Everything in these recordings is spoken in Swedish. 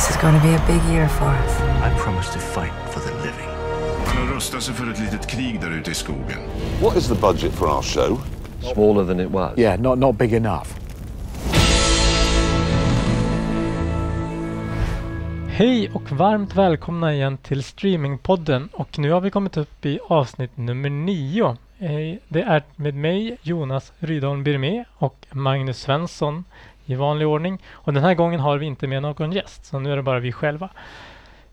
This is going to be a big year for us. I promise to fight for the living. Han har rustat sig för ett litet krig där ute i skogen. What is the budget for our show? Smaller than it was. Yeah, not, not big enough. Hej och varmt välkomna igen till Streamingpodden och nu har vi kommit upp i avsnitt nummer nio. Eh, Det är med mig Jonas Rydholm Birmé och Magnus Svensson i vanlig ordning. Och den här gången har vi inte med någon gäst, så nu är det bara vi själva.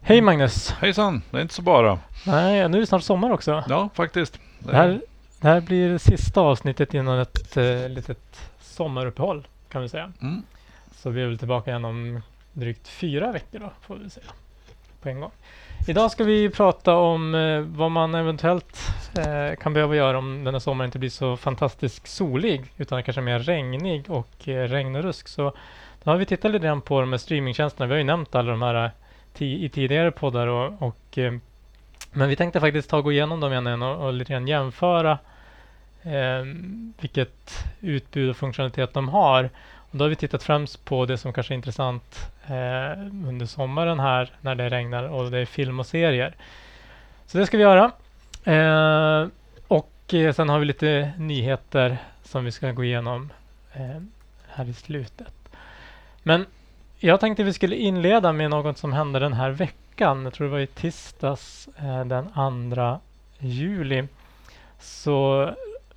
Hej Magnus! Hejsan, det är inte så bara. Nej, nu är det snart sommar också. Ja, faktiskt. Det här, det här blir det sista avsnittet innan ett eh, litet sommaruppehåll kan vi säga. Mm. Så vi är väl tillbaka igen om drygt fyra veckor då, får vi säga. På en gång. Idag ska vi prata om eh, vad man eventuellt eh, kan behöva göra om den här sommaren inte blir så fantastiskt solig utan kanske mer regnig och eh, regn och rusk. Så då har vi tittat lite grann på de här streamingtjänsterna. Vi har ju nämnt alla de här eh, i tidigare poddar och, och eh, men vi tänkte faktiskt ta och gå igenom dem igen och, och lite grann jämföra eh, vilket utbud och funktionalitet de har. Och då har vi tittat främst på det som kanske är intressant eh, under sommaren här när det regnar och det är film och serier. Så det ska vi göra. Eh, och eh, sen har vi lite nyheter som vi ska gå igenom eh, här i slutet. Men jag tänkte vi skulle inleda med något som hände den här veckan. Jag tror det var i tisdags eh, den 2 juli. Så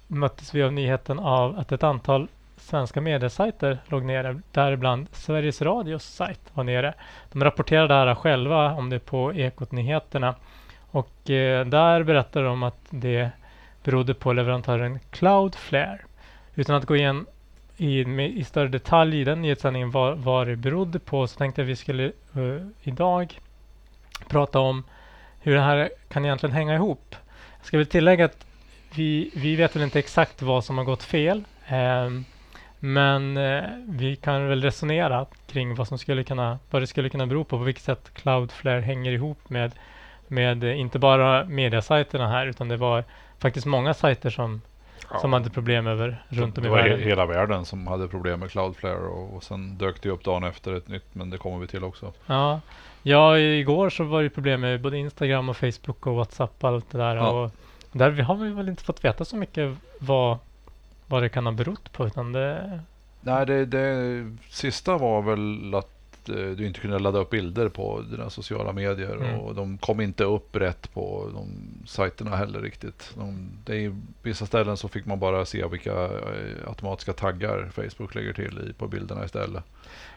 möttes vi av nyheten av att ett antal svenska mediesajter låg nere, däribland Sveriges Radios sajt var nere. De rapporterade det här själva om det på Ekot-nyheterna och eh, där berättade de att det berodde på leverantören Cloudflare. Utan att gå in i, i större detalj i den nyhetssändningen vad, vad det berodde på så tänkte jag att vi skulle uh, idag prata om hur det här kan egentligen hänga ihop. Jag ska väl tillägga att vi, vi vet väl inte exakt vad som har gått fel. ehm, men eh, vi kan väl resonera kring vad som skulle kunna, vad det skulle kunna bero på, på vilket sätt Cloudflare hänger ihop med, med eh, inte bara mediasajterna här, utan det var faktiskt många sajter som, som hade problem över runt om i det var he- världen. hela världen som hade problem med Cloudflare och, och sen dök det upp dagen efter ett nytt, men det kommer vi till också. Ja. ja, igår så var det problem med både Instagram och Facebook och WhatsApp och allt det där. Ja. Och där har vi väl inte fått veta så mycket vad, vad det kan ha berott på, utan det, Nej, det, det sista var väl att eh, du inte kunde ladda upp bilder på dina sociala medier Mm. och de kom inte upp rätt på de sajterna heller riktigt. De, det vissa ställen så fick man bara se vilka eh, automatiska taggar Facebook lägger till i, på bilderna istället.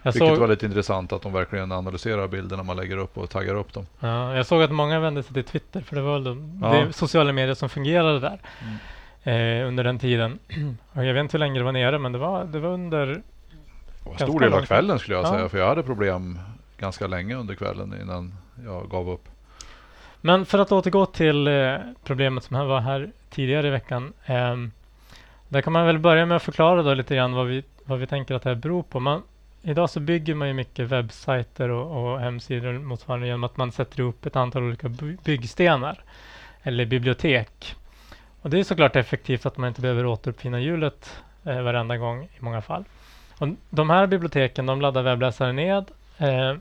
jag Vilket såg, var lite intressant att de verkligen analyserar bilderna man lägger upp och taggar upp dem. Ja, jag såg att många vände sig till Twitter för det var väl de, Ja. det sociala medier som fungerade där Mm. Eh, under den tiden. och jag vet inte hur länge det var nere men det var, det var under Det var en stor del av kvällen skulle jag Ja. säga. För jag hade problem ganska länge under kvällen innan jag gav upp. Men för att återgå till eh, problemet som var här tidigare i veckan. ehm, där kan man väl börja med att förklara då lite grann vad vi, vad vi tänker att det här beror på. Man, idag så bygger man ju mycket webbsajter och, och hemsidor motsvarande genom att man sätter ihop ett antal olika by- byggstenar eller bibliotek. Och det är såklart effektivt att man inte behöver återuppfinna hjulet eh, varenda gång i många fall. Och de här biblioteken de laddar webbläsaren ned eh,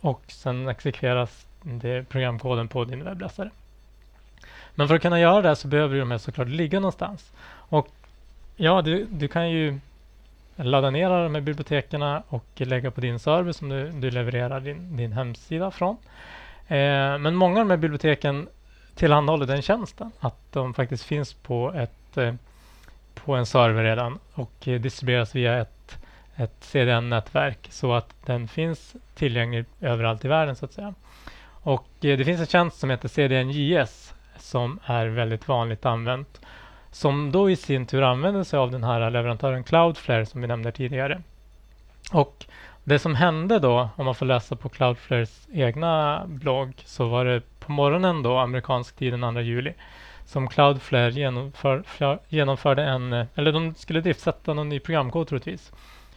och sen exekveras det programkoden på din webbläsare. Men för att kunna göra det så behöver de här såklart ligga någonstans. Och ja, du, du kan ju ladda ner alla de här biblioteken och lägga på din server som du, du levererar din, din hemsida från. Eh, men många av de här biblioteken tillhandahåller den tjänsten att de faktiskt finns på, ett, eh, på en server redan och eh, distribueras via ett, ett CDN-nätverk så att den finns tillgänglig överallt i världen så att säga. Och eh, det finns en tjänst som heter CDNJS som är väldigt vanligt använt. Som då i sin tur använder sig av den här leverantören Cloudflare som vi nämnde tidigare. Och det som hände då, om man får läsa på Cloudflares egna blogg, så var det på morgonen då, amerikansk tid den 2 juli, som Cloudflare genomför, för, genomförde en, eller de skulle driftsätta någon ny programkod troligtvis.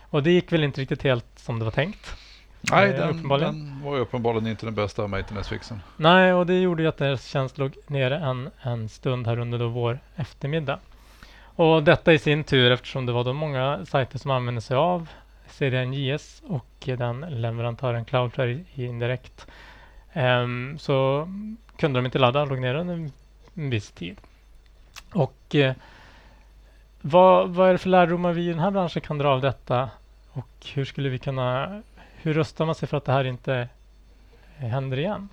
Och det gick väl inte riktigt helt som det var tänkt. Nej, Eh, den, den var ju uppenbarligen inte den bästa maintenance-fixen. Nej, och det gjorde ju att deras tjänst låg nere en, en stund här under då vår eftermiddag. Och detta i sin tur, eftersom det var då många sajter som använde sig av CDNJS och den leverantören Cloudflare indirekt um, så kunde de inte ladda, låg ner under en viss tid. Och eh, vad, vad är det för lärdomar vi i den här branschen kan dra av detta? Och hur skulle vi kunna, hur röstar man sig för att det här inte händer igen?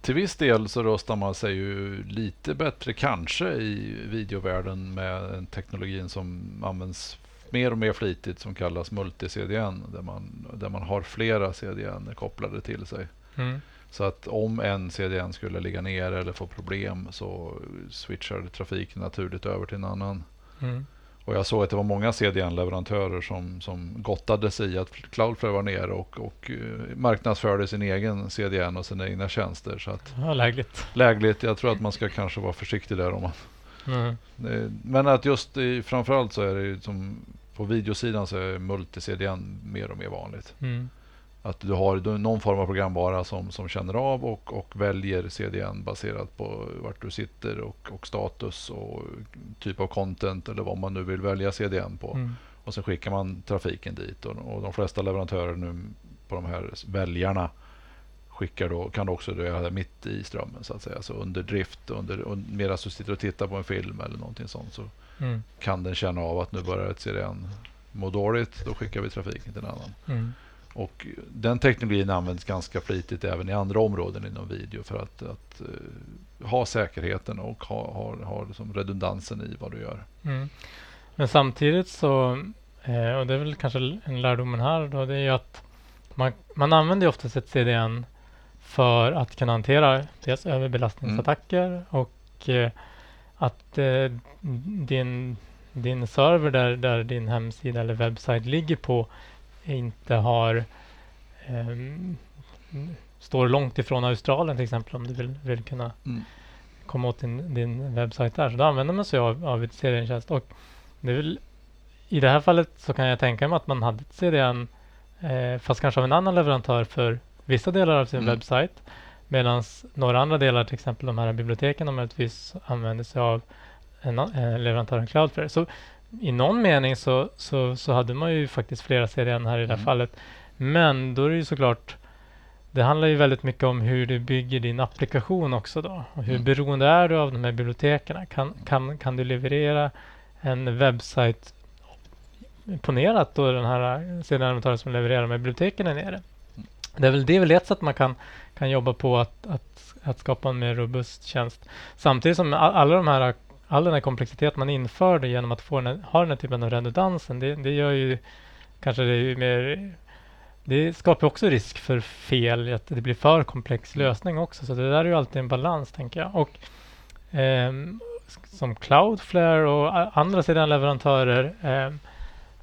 Till viss del så röstar man sig ju lite bättre kanske i videovärlden med teknologin som används mer och mer flitigt som kallas multi-CDN där man, där man har flera CDN kopplade till sig. Mm. Så att om en CDN skulle ligga ner eller få problem så switchar trafiken naturligt över till en annan. Mm. Och jag såg att det var många CDN-leverantörer som, som gottade sig i att Cloudflare var nere och, och uh, marknadsförde sin egen CDN och sina egna tjänster. Så att, ja, lägligt. Lägligt. Jag tror att man ska kanske vara försiktig där. om man mm. det, Men att just i, framförallt så är det som på videosidan så är multi-CDN mer och mer vanligt. Mm. Att du har någon form av programvara som, som känner av och, och väljer CDN baserat på vart du sitter och, och status och typ av content eller vad man nu vill välja CDN på. Mm. Och sen skickar man trafiken dit och, och, de flesta leverantörer nu på de här väljarna skickar då, kan också det mitt i strömmen så att säga. Så under drift, under, under, medan du sitter och tittar på en film eller någonting sånt så mm. kan den känna av att nu börjar ett CDN må dåligt. Då skickar vi trafiken till en annan. Mm. Och den teknologin används ganska flitigt även i andra områden inom video för att, att uh, ha säkerheten och ha, ha, ha liksom redundansen i vad du gör. Mm. Men samtidigt så, eh, och det är väl kanske en lärdomen här då, det är ju att man, man använder ju oftast ett CDN för att kunna hantera dels överbelastningsattacker mm. och eh, att eh, din, din server där, där din hemsida eller webbsajt ligger på inte har eh, står långt ifrån Australien till exempel om du vill, vill kunna mm. komma åt din, din webbsajt där. Så då använder man sig av, av ett CDN-tjänst. Och det väl, I det här fallet så kan jag tänka mig att man hade ett CDN eh, fast kanske av en annan leverantör för vissa delar av sin mm. webbsajt. Medan några andra delar, till exempel de här biblioteken, de möjligtvis använder sig av en, eh, leverantören Cloudflare. Så i någon mening så, så, så hade man ju faktiskt flera CDN här i det här mm. fallet. Men då är det ju såklart det handlar ju väldigt mycket om hur du bygger din applikation också då. Och hur mm. beroende är du av de här biblioteken? Kan, kan, kan du leverera en webbsajt ponerat då den här CDN-leverantören som levererar med biblioteken är nere? Mm. Det är väl det är väl ett sätt man kan, kan jobba på att, att, att skapa en mer robust tjänst. Samtidigt som alla de här all den här komplexitet man införde genom att få den, ha den här typen av redundansen, det, det gör ju kanske det mer det skapar också risk för fel, att det blir för komplex lösning också. Så det där är ju alltid en balans, tänker jag. Och eh, som Cloudflare och andra sidan leverantörer eh,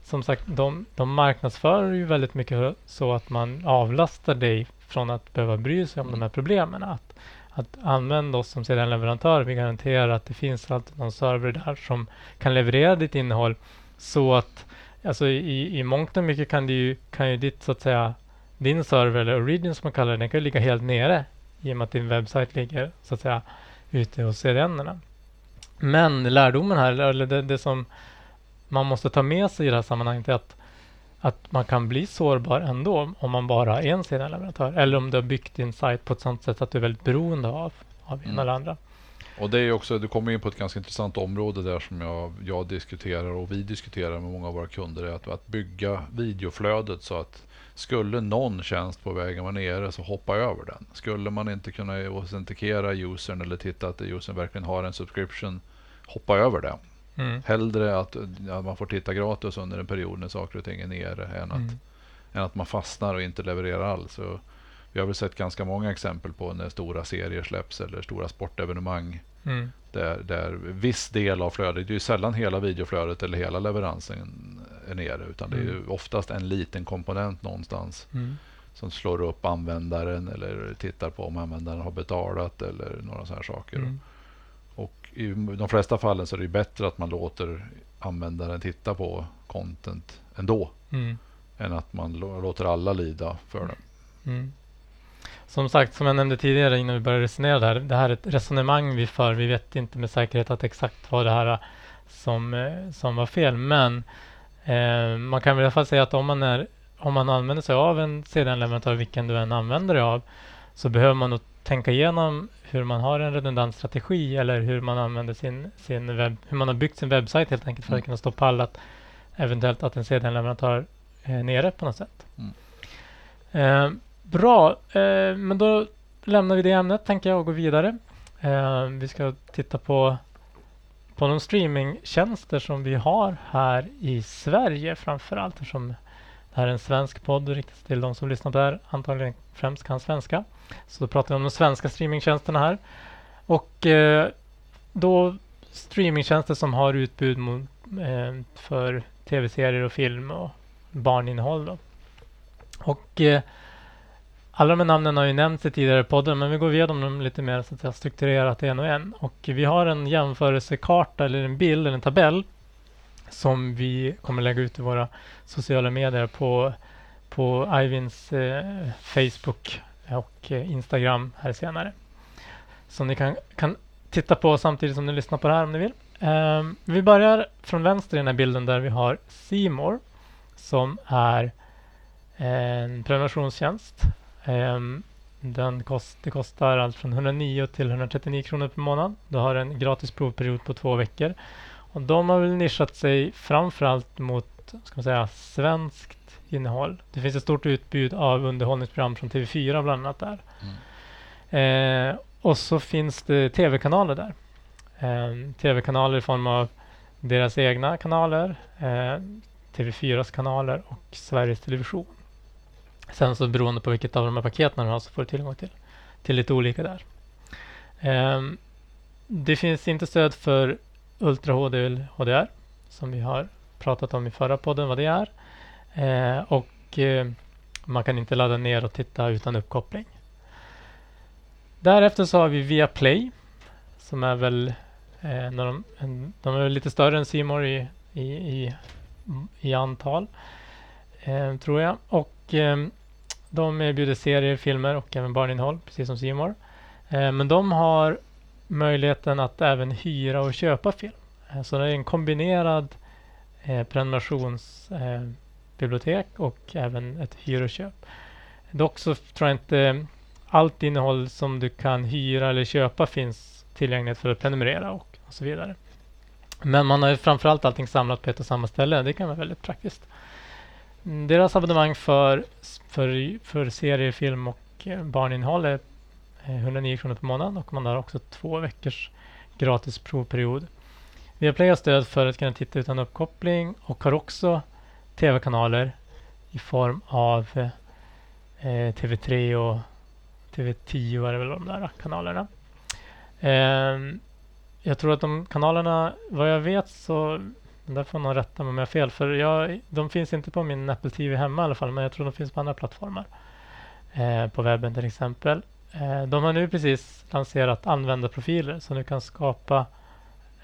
som sagt, de, de marknadsför ju väldigt mycket så att man avlastar dig från att behöva bry sig om de här problemen. Att att använda oss som sedan leverantör. Vi garanterar att det finns alltid någon server där som kan leverera ditt innehåll så att alltså i, i mångt och mycket kan, det ju, kan ju ditt så att säga din server eller origin som man kallar det, den kan ju ligga helt nere i och med att din webbsajt ligger så att säga ute hos CDN-erna. Men lärdomen här, eller det, det som man måste ta med sig i det här sammanhanget är att att man kan bli sårbar ändå om man bara har en CDN-leverantör eller om du har byggt din sajt på ett sådant sätt att du är väldigt beroende av, av mm. eller andra. Och det är också, du kommer in på ett ganska intressant område där som jag, jag diskuterar och vi diskuterar med många av våra kunder. Är att, att bygga videoflödet så att skulle någon tjänst på vägen vara nere så hoppa över den. Skulle man inte kunna autentikera usern eller titta att usern verkligen har en subscription, hoppa över det. Mm. Hellre att ja, man får titta gratis under en period när saker och ting är nere än att, mm. än att man fastnar och inte levererar alls. Så vi har väl sett ganska många exempel på när stora serier släpps eller stora sportevenemang. Mm. Där, där viss del av flödet, det är ju sällan hela videoflödet eller hela leveransen är nere. Utan det är mm. oftast en liten komponent någonstans. Mm. Som slår upp användaren eller tittar på om användaren har betalat eller några sådana saker. I de flesta fallen så är det bättre att man låter användaren titta på content ändå. Mm. Än att man låter alla lida för det. Mm. Som sagt, som jag nämnde tidigare innan vi började resonera där. Det här är ett resonemang vi för. Vi vet inte med säkerhet att exakt vad det här som, som var fel. Men eh, man kan i alla fall säga att om man är om man använder sig av en CDN-leverantör, vilken du än använder dig av, så behöver man nog tänka igenom hur man har en redundant strategi eller hur man använder sin, sin webb, hur man har byggt sin webbsajt helt enkelt för att Mm. kunna stå pall att eventuellt att en CDN-leverantör är nere på något sätt. Mm. Eh, bra, eh, men då lämnar vi det ämnet tänker jag och går vidare. Eh, vi ska titta på, på de streamingtjänster som vi har här i Sverige framför allt eftersom det här är en svensk podd riktas till de som lyssnar på det här antagligen främst kan svenska. Så då pratar vi om de svenska streamingtjänsterna här. Och eh, då streamingtjänster som har utbud mot, eh, för tv-serier och film och barninnehåll. Då. Och eh, alla de här namnen har ju nämnts i tidigare podden men vi går igenom dem lite mer så att jag strukturerat en och en. Och vi har en jämförelsekarta eller en bild eller en tabell som vi kommer lägga ut i våra sociala medier på, på Ivins eh, Facebook och eh, Instagram här senare. Som ni kan, kan titta på samtidigt som ni lyssnar på det här om ni vill. Ehm, vi börjar från vänster i den här bilden där vi har Seymour som är eh, en prenumerationstjänst. Ehm, den kost, det kostar allt från 109 till 139 kronor per månad. Du har en gratis provperiod på två veckor. Och de har väl nischat sig framförallt mot ska man säga, svenskt innehåll. Det finns ett stort utbud av underhållningsprogram från TV4 bland annat där. Eh, och så finns det tv-kanaler där. Eh, tv-kanaler i form av deras egna kanaler, eh, TV4s kanaler och Sveriges Television. Sen så beroende på vilket av de här paketen du har så får du tillgång till, till lite olika där. Eh, det finns inte stöd för Ultra HD eller HDR som vi har pratat om i förra podden vad det är. Eh, och eh, man kan inte ladda ner och titta utan uppkoppling. Därefter så har vi Viaplay som är väl eh, när de, en, de är lite större än C More i, i, i, i antal eh, tror jag. Och eh, de erbjuder serier, filmer och även barninnehåll precis som C More. Eh, men de har möjligheten att även hyra och köpa film. Eh, Så det är en kombinerad eh, prenumerationsbibliotek eh, och även ett hyr och köp. Dock så tror jag inte allt innehåll som du kan hyra eller köpa finns tillgängligt för att prenumerera och, och så vidare. Men man har ju framförallt allting samlat på ett och samma ställe. Det kan vara väldigt praktiskt. Mm, deras abonnemang för, för, för serier, film och eh, barninnehåll är eh, 109 kronor per månad och man har också två veckors gratis provperiod. Viaplay har stöd för att kunna titta utan uppkoppling och har också tv-kanaler i form av eh, TV3 och TV10 är det väl de där kanalerna. Eh, jag tror att de kanalerna, vad jag vet så, där får någon rätta mig om jag har fel, för jag, de finns inte på min Apple TV hemma i alla fall, men jag tror de finns på andra plattformar. Eh, på webben till exempel. Eh, de har nu precis lanserat användarprofiler så du kan skapa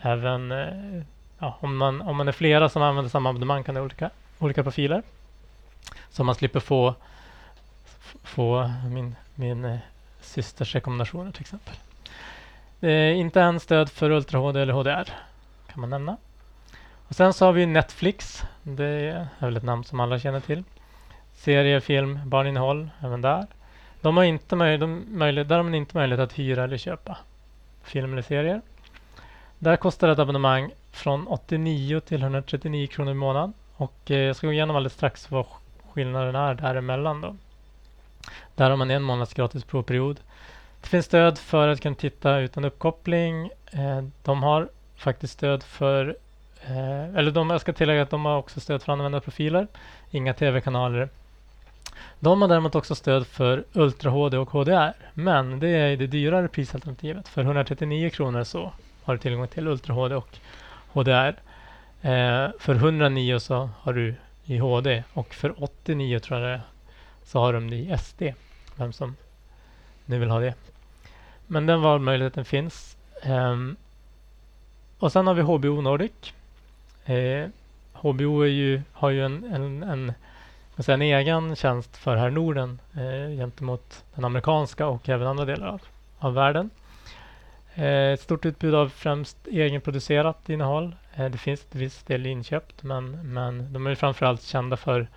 även eh, ja, om, man, om man är flera som använder samma abonnemang kan det olika, olika profiler. Så man slipper få, få min, min eh, systers rekommendationer till exempel. Det är inte än stöd för Ultra HD eller HDR kan man nämna. Och sen så har vi Netflix. Det är väl ett namn som alla känner till. Serie, film, barninnehåll även där. De har inte möj- de möjlighet, där har man inte möjlighet att hyra eller köpa film eller serier. Där kostar ett abonnemang från 89 till 139 kronor i månaden. Och eh, jag ska gå igenom alldeles strax vad skillnaden är däremellan. Då. Där har man en månads gratis provperiod. Det finns stöd för att kunna titta utan uppkoppling. Eh, de har faktiskt stöd för, eh, eller de, jag ska tillägga att de har också stöd för användarprofiler. Inga tv-kanaler. De har däremot också stöd för Ultra HD och HDR. Men det är det dyrare prisalternativet. För 139 kronor så har du tillgång till Ultra HD och HDR. Eh, för 109 så har du i HD och för 89 tror jag det är, så har de det i SD. Vem som nu vill ha det. Men den valmöjligheten finns. Eh, och sen har vi HBO Nordic. Eh, HBO är ju, har ju en, en, en, en egen tjänst för här Norden eh, gentemot den amerikanska och även andra delar av, av världen. Eh, ett stort utbud av främst egenproducerat innehåll. Eh, det finns ett viss del inköpt men, men de är framförallt kända för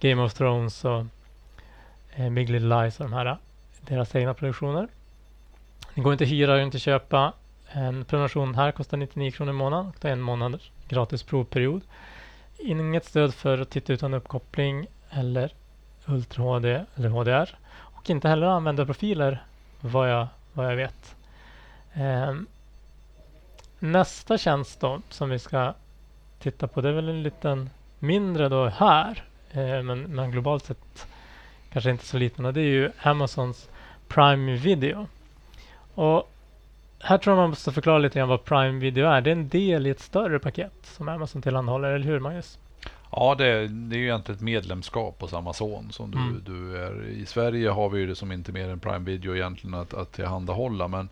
Game of Thrones och eh, Big Little Lies och de här, deras egna produktioner. Det går inte att hyra, och inte köpa. En prenumeration här kostar 99 kronor i månaden och det är en månad gratis provperiod. Inget stöd för att titta utan uppkoppling eller Ultra HD eller HDR och inte heller användarprofiler vad jag, vad jag vet. Eh, nästa tjänst då som vi ska titta på det är väl en liten mindre då här eh, men, men globalt sett kanske inte så liten och det är ju Amazons Prime Video. Och här tror jag man måste förklara lite grann vad Prime Video är. Det är en del i ett större paket som Amazon tillhandahåller, eller hur Magnus? Ja, det, det är ju egentligen ett medlemskap hos Amazon som du, Mm. du är. I Sverige har vi ju det som inte mer än Prime Video egentligen att, att tillhandahålla. Men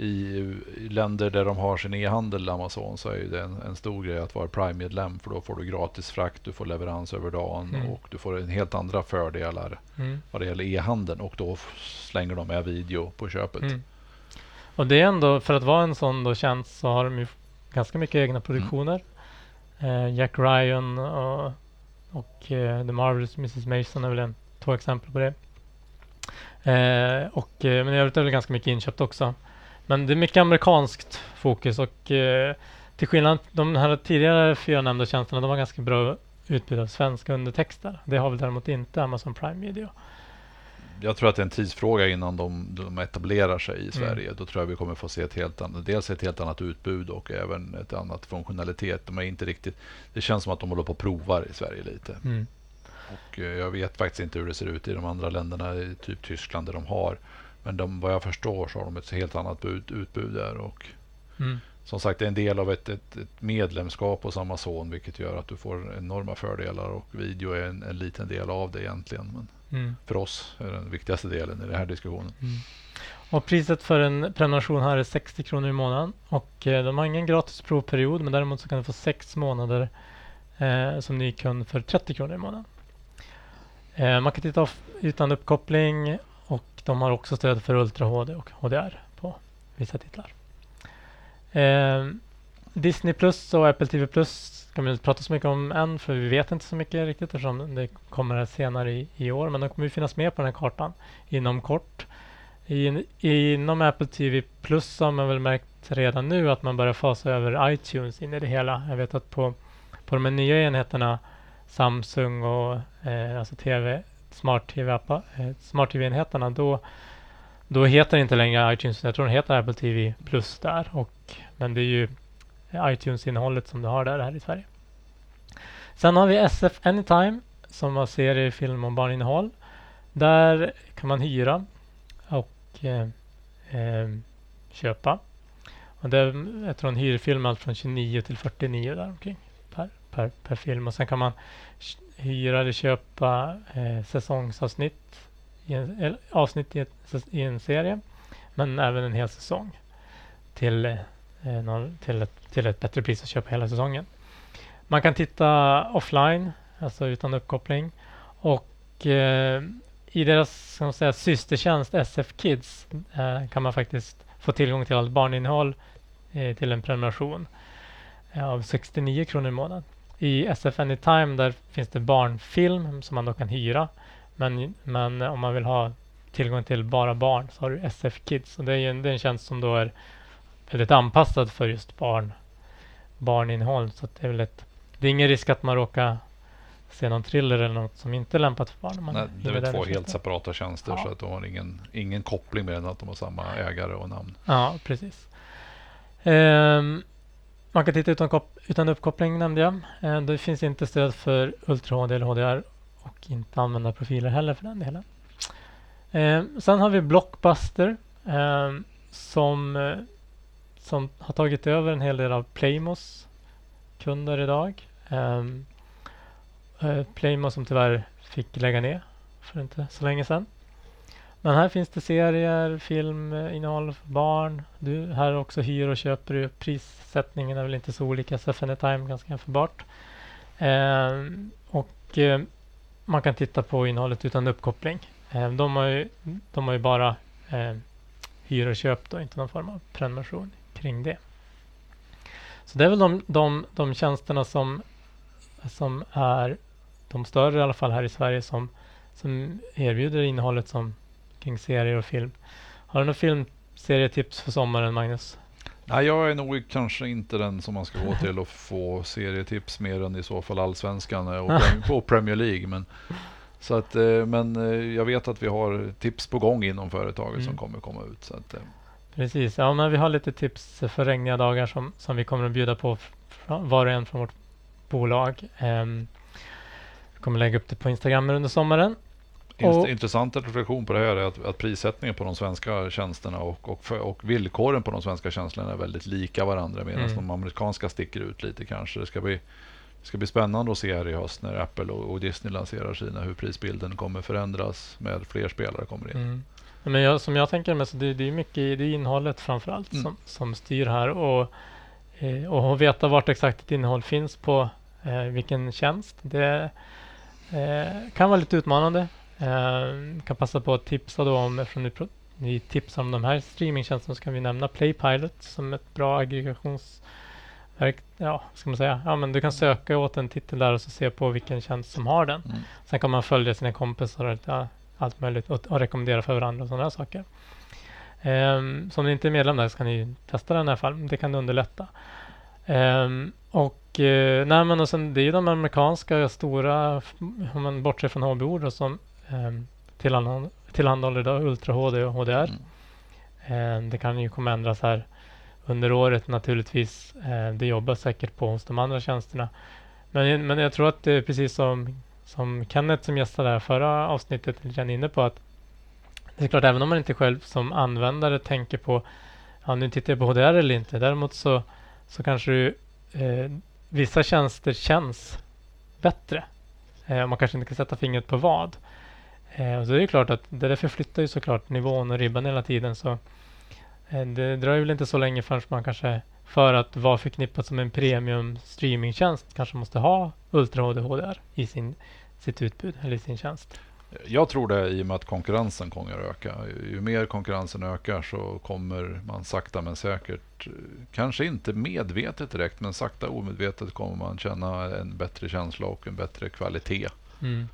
i, länder där de har sin e-handel, Amazon, så är det en, en stor grej att vara Prime-medlem. För då får du gratis frakt, du får leverans över dagen Mm. och du får en helt andra fördelar Mm. vad det gäller e-handeln. Och då slänger de med video på köpet. Mm. Och det är ändå, för att vara en sån då tjänst så har de ganska mycket egna produktioner. Eh, Jack Ryan och, och eh, The Marvelous Mrs Mason är väl en, två exempel på det. Eh, och, eh, men i övrigt är det ganska mycket inköpt också. Men det är mycket amerikanskt fokus och eh, till skillnad de här tidigare fyra nämnda tjänsterna, de har ganska bra utbud av svenska undertexter. Det har väl däremot inte Amazon Prime Video. Jag tror att det är en tidsfråga innan de, de etablerar sig Mm. i Sverige. Då tror jag vi kommer få se ett helt annat, dels ett helt annat utbud och även ett annat funktionalitet. De är inte riktigt, det känns som att de håller på och provar i Sverige lite. Mm. Och eh, jag vet faktiskt inte hur det ser ut i de andra länderna, typ Tyskland där de har. Men de, vad jag förstår så har de ett helt annat bud, utbud där. Och Mm. som sagt, det är en del av ett, ett, ett medlemskap hos Amazon, vilket gör att du får enorma fördelar. Och video är en, en liten del av det egentligen. Men Mm. för oss är den viktigaste delen i den här diskussionen. Och priset för en prenumeration här är 60 kronor i månaden. Och eh, de har ingen gratis provperiod men däremot så kan du få sex månader eh, som ny kund för 30 kronor i månaden. Eh, man kan titta utan uppkoppling de har också stöd för Ultra HD och HDR på vissa titlar. Eh, Disney Plus och Apple TV Plus kan vi inte prata så mycket om än för vi vet inte så mycket riktigt eftersom det kommer senare i, i år men de kommer ju finnas med på den här kartan inom kort. I, inom Apple TV Plus har man väl märkt redan nu att man börjar fasa över iTunes in i det hela. Jag vet att på, på de här nya enheterna Samsung och eh, alltså TV, Smart TV-appar, eh, Smart TV-enheterna då, då heter det inte längre iTunes. Jag tror den heter Apple TV Plus där. Och, men det är ju iTunes-innehållet som du har där här i Sverige. Sen har vi SF Anytime som har serie, film och barninnehåll. Där kan man hyra och eh, eh, köpa. Och det är, jag tror en hyrfilm allt från 29 till 49 där omkring per, per, film. Och sen kan man hyra eller köpa eh, säsongsavsnitt i en, eller, avsnitt i, ett, i en serie. Men även en hel säsong till, eh, någon, till, ett, till ett bättre pris att köpa hela säsongen. Man kan titta offline, alltså utan uppkoppling. Och eh, i deras ska man säga, systertjänst SF Kids eh, kan man faktiskt få tillgång till allt barninnehåll eh, till en prenumeration eh, av 69 kronor i månaden. I SF Anytime där finns det barnfilm som man då kan hyra. Men, men om man vill ha tillgång till bara barn så har du SF Kids. Och det är ju en, det är en tjänst som då är väldigt anpassad för just barn, barninnehåll. Så det är väl ett, det är ingen risk att man råkar se någon thriller eller något som inte är lämpat för barn. man Nej, det är väl två helt separata tjänster Ja. så att de har ingen, ingen koppling med än att de har samma ägare och namn. Ja, precis. Ehm, man kan titta utan, kop- utan uppkoppling nämnde jag. Eh, det finns inte stöd för Ultra HD eller HDR och inte använda profiler heller för den delen. Eh, sen har vi Blockbuster eh, som, som har tagit över en hel del av Playmos kunder idag. Playmos som tyvärr fick lägga ner för inte så länge sedan. Men här finns det serier, film, eh, innehåll för barn. Du, här också hyr och köper du. Prissättningen är väl inte så olika. Sefene Time ganska jämförbart. Eh, och eh, man kan titta på innehållet utan uppkoppling. Eh, de, har ju, de har ju bara eh, hyr och köp då, inte någon form av prenumeration kring det. Så det är väl de, de, de tjänsterna som, som är de större i alla fall här i Sverige som, som erbjuder innehållet som kring serier och film. Har du några filmserietips för sommaren, Magnus? Nej, jag är nog kanske inte den som man ska gå till och få serietips mer än i så fall Allsvenskan och, Prem- och Premier League. Men, så att, eh, men eh, jag vet att vi har tips på gång inom företaget Mm. som kommer komma ut. Så att, eh, Precis, ja men vi har lite tips för regniga dagar som, som vi kommer att bjuda på var och en från vårt bolag. Ehm, vi kommer lägga upp det på Instagram under sommaren. Och- Intressanta reflektion på det här är att, att prissättningen på de svenska tjänsterna och, och, för, och villkoren på de svenska tjänsterna är väldigt lika varandra medan Mm. de amerikanska sticker ut lite kanske. Det ska bli, det ska bli spännande att se här i höst när Apple och, och Disney lanserar sina hur prisbilden kommer förändras med fler spelare kommer in. Mm. Men jag, som jag tänker med så det, det är mycket det är innehållet framför allt Mm. som, som styr här och, eh, och att veta vart exakt ett innehåll finns på eh, vilken tjänst. Det eh, kan vara lite utmanande. Eh, kan passa på att tipsa då om, eftersom ni, ni tipsar om de här streamingtjänsterna så kan vi nämna Playpilot som ett bra aggregationsverk. Ja, ska man säga. Ja, men du kan söka åt en titel där och så se på vilken tjänst som har den. Mm. Sen kan man följa sina kompisar och lite, allt möjligt och, och rekommendera för varandra och sådana saker. Um, så om ni inte är medlem där så kan ni testa den i alla fall. Det kan underlätta. Ehm, och, eh, nej, men och sen, det är ju de amerikanska stora, om man bortser från HB-ord då, som um, tillhandahåller, idag Ultra HD och HDR. Mm. Ehm, det kan ju komma ändras här under året naturligtvis. Eh, det jobbas säkert på hos de andra tjänsterna. Men, men jag tror att det är precis som, som Kenneth som gästade här förra avsnittet grann inne på att det är klart även om man inte själv som användare tänker på ja, nu tittar jag på HDR eller inte. Däremot så, så kanske du, eh, vissa tjänster känns bättre. Eh, man kanske inte kan sätta fingret på vad. Eh, och så är det klart att det där förflyttar ju såklart nivån och ribban hela tiden. Så eh, det dröjer väl inte så länge förrän man kanske för att vara förknippat som en premium streamingtjänst kanske måste ha Ultra HD HDR i sin, sitt utbud eller i sin tjänst. Jag tror det i och med att konkurrensen kommer att öka. Ju mer konkurrensen ökar så kommer man sakta men säkert, kanske inte medvetet direkt, men sakta omedvetet kommer man känna en bättre känsla och en bättre kvalitet. Mm.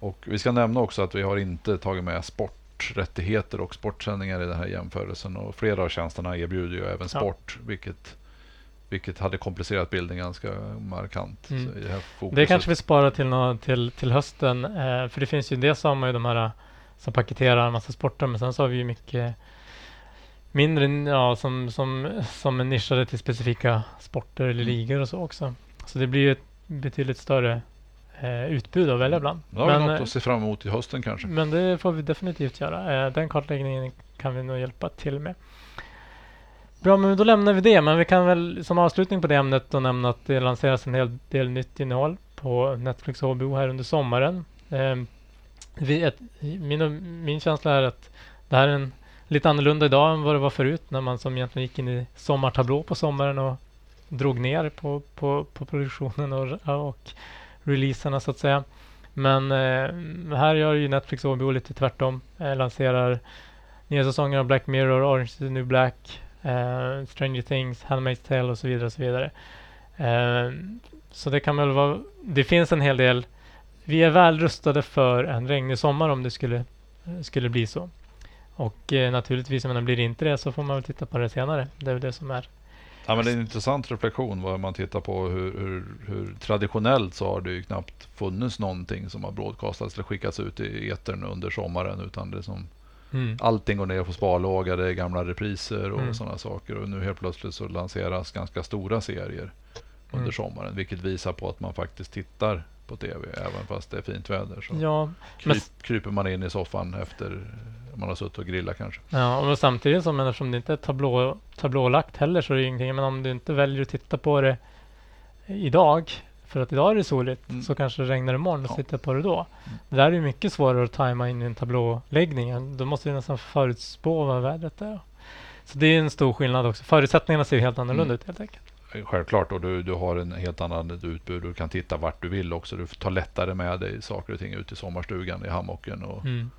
Och vi ska nämna också att vi har inte tagit med sporträttigheter och sportsändningar i den här jämförelsen. Och flera av tjänsterna erbjuder ju även Ja. sport, vilket, vilket hade komplicerat bilden ganska markant. Mm. Det. Det kanske vi sparar till, nå- till, till hösten. Eh, för det finns ju man ju de här som paketerar en massa sporter men sen så har vi ju mycket mindre ja, som, som, som är nischade till specifika sporter eller Mm. ligor och så också. Så det blir ju ett betydligt större eh, utbud att välja bland. Då har vi Men, något eh, att se fram emot i hösten kanske. men det får vi definitivt göra. Eh, den kartläggningen kan vi nog hjälpa till med. Bra, men då lämnar vi det. Men vi kan väl som avslutning på det ämnet då nämna att det lanseras en hel del nytt innehåll på Netflix och HBO här under sommaren. Eh, vi, ett, min, min känsla är att det här är en lite annorlunda idag än vad det var förut när man som egentligen gick in i sommartablå på sommaren och drog ner på, på, på produktionen och, och releaserna så att säga. Men eh, här gör ju Netflix och HBO lite tvärtom. Eh, lanserar nya säsonger av Black Mirror, Orange is the new black, eh, Stranger Things, Handmaid's Tale och så vidare. Och så vidare. Eh, så det kan väl vara, det finns en hel del. Vi är väl rustade för en regnig sommar om det skulle, skulle bli så. Och eh, naturligtvis, om det blir inte det så får man väl titta på det senare. Det är väl det som är. Ja, men det är en intressant reflektion vad man tittar på hur, hur, hur traditionellt så har det ju knappt funnits någonting som har broadcastats eller skickats ut i etern under sommaren utan det som Mm. allting går ner på sparlåga, det är gamla repriser och Mm. sådana saker och nu helt plötsligt så lanseras ganska stora serier under Mm. sommaren vilket visar på att man faktiskt tittar på tv även fast det är fint väder. Så Ja, men kryp, kryper man in i soffan efter man har suttit och grillat kanske. Ja, och samtidigt som eftersom det inte är tablå, tablålagt heller så är det ingenting. Men om du inte väljer att titta på det idag, för att idag är det soligt, Mm. så kanske det regnar imorgon och Ja. titta på det då. Mm. Det där är ju mycket svårare att tajma in i en tablåläggning. Då måste du nästan förutspå vad vädret är. Så det är en stor skillnad också. Förutsättningarna ser helt annorlunda Mm. ut helt enkelt. Självklart och du, du har en helt annan utbud. Du kan titta vart du vill också. Du tar lättare med dig saker och ting ut i sommarstugan i hammocken. Och Mm.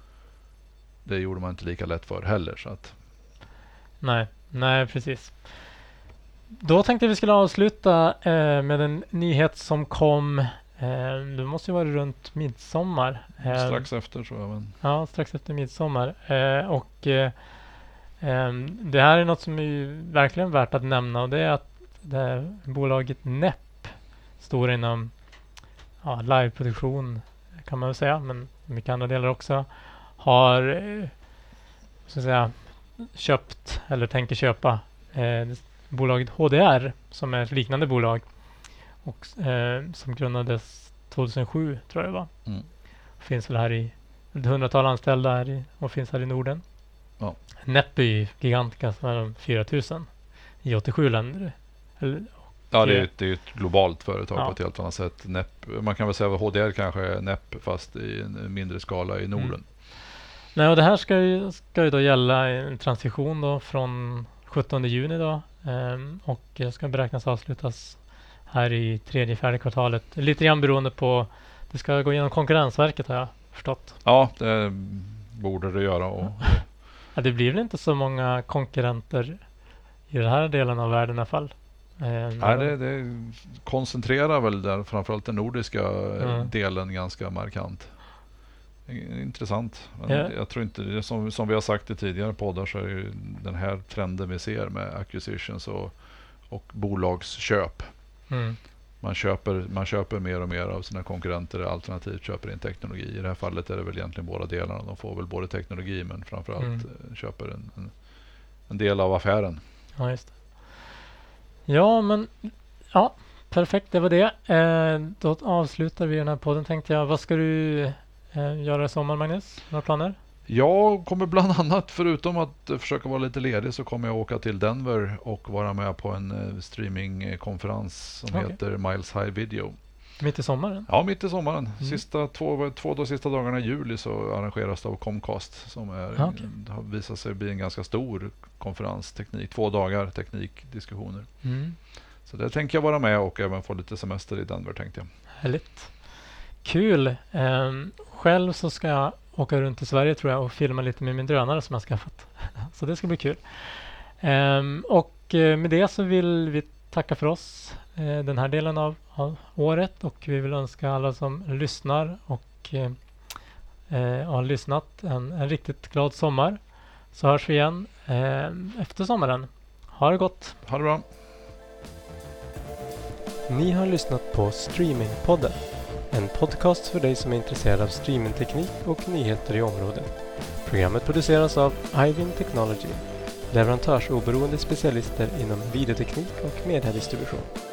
Det gjorde man inte lika lätt för heller. Så att, Nej, nej precis. Då tänkte vi skulle avsluta eh, med en nyhet som kom Eh, det måste ju vara runt midsommar. Eh, Strax efter tror jag. Men... Ja, strax efter midsommar. Eh, och eh, eh, det här är något som är verkligen värt att nämna och det är att det bolaget NEP, stor inom ja, liveproduktion kan man väl säga, men mycket andra delar också, har eh, så att säga, köpt eller tänker köpa eh, bolaget HDR som är ett liknande bolag och eh, som grundades 2007 tror jag det var. Mm. Finns väl här i ett hundratal anställda här i, och finns här i Norden. Ja. Som är de 4000 i 87 länder. Eller, Ja, det är, ett- det är ett globalt företag Ja. på ett helt annat sätt. NEP, man kan väl säga att HDR kanske är NEP fast i en mindre skala i Norden. Mm. Nej, och det här ska ju, ska ju då gälla en transition då från 17 juni då ehm, och ska beräknas avslutas här i tredje, fjärde kvartalet. Lite grann beroende på, det ska gå igenom Konkurrensverket har jag förstått. Ja, det borde det göra. Och, Ja, det blir väl inte så många konkurrenter i den här delen av världen i alla fall. Ehm, nej, det, det koncentrerar väl där, framförallt den nordiska eh, Mm. delen ganska markant. Intressant. Ja. Jag tror inte, det, som, som vi har sagt i tidigare poddar så är ju den här trenden vi ser med acquisitions och, och bolagsköp. Mm, Man köper, man köper mer och mer av sina konkurrenter alternativt köper in teknologi. I det här fallet är det väl egentligen båda delarna. De får väl både teknologi men framförallt Mm. eh, köper en, en, en del av affären. ja, just det. Ja, men ja, perfekt. Det var det. Eh, då avslutar vi den här podden tänkte jag. Vad ska du eh, göra i sommar, Magnus? Några planer? Jag kommer bland annat, förutom att försöka vara lite ledig, så kommer jag åka till Denver och vara med på en eh, streamingkonferens som Okej. heter Miles High Video. Mitt i sommaren? Ja, mitt i sommaren. Mm. Sista två, två då sista dagarna i juli så arrangeras det av Comcast som är, Ah, det har visat sig bli en ganska stor konferens, teknik, två dagar teknikdiskussioner. Mm. Så där tänker jag vara med och även få lite semester i Denver tänkte jag. Härligt. Kul. Ehm, själv så ska jag åka runt i Sverige tror jag och filma lite med min drönare som jag skaffat. så det ska bli kul. Ehm, och eh, med det så vill vi tacka för oss eh, den här delen av, av året och vi vill önska alla som lyssnar och eh, eh, har lyssnat en, en riktigt glad sommar. Så hörs vi igen eh, efter sommaren. Ha det gott! Ha det bra! Ni har lyssnat på Streamingpodden. En podcast för dig som är intresserad av streamingteknik och nyheter i området. Programmet produceras av Ivin Technology, leverantörsoberoende specialister inom videoteknik och mediedistribution.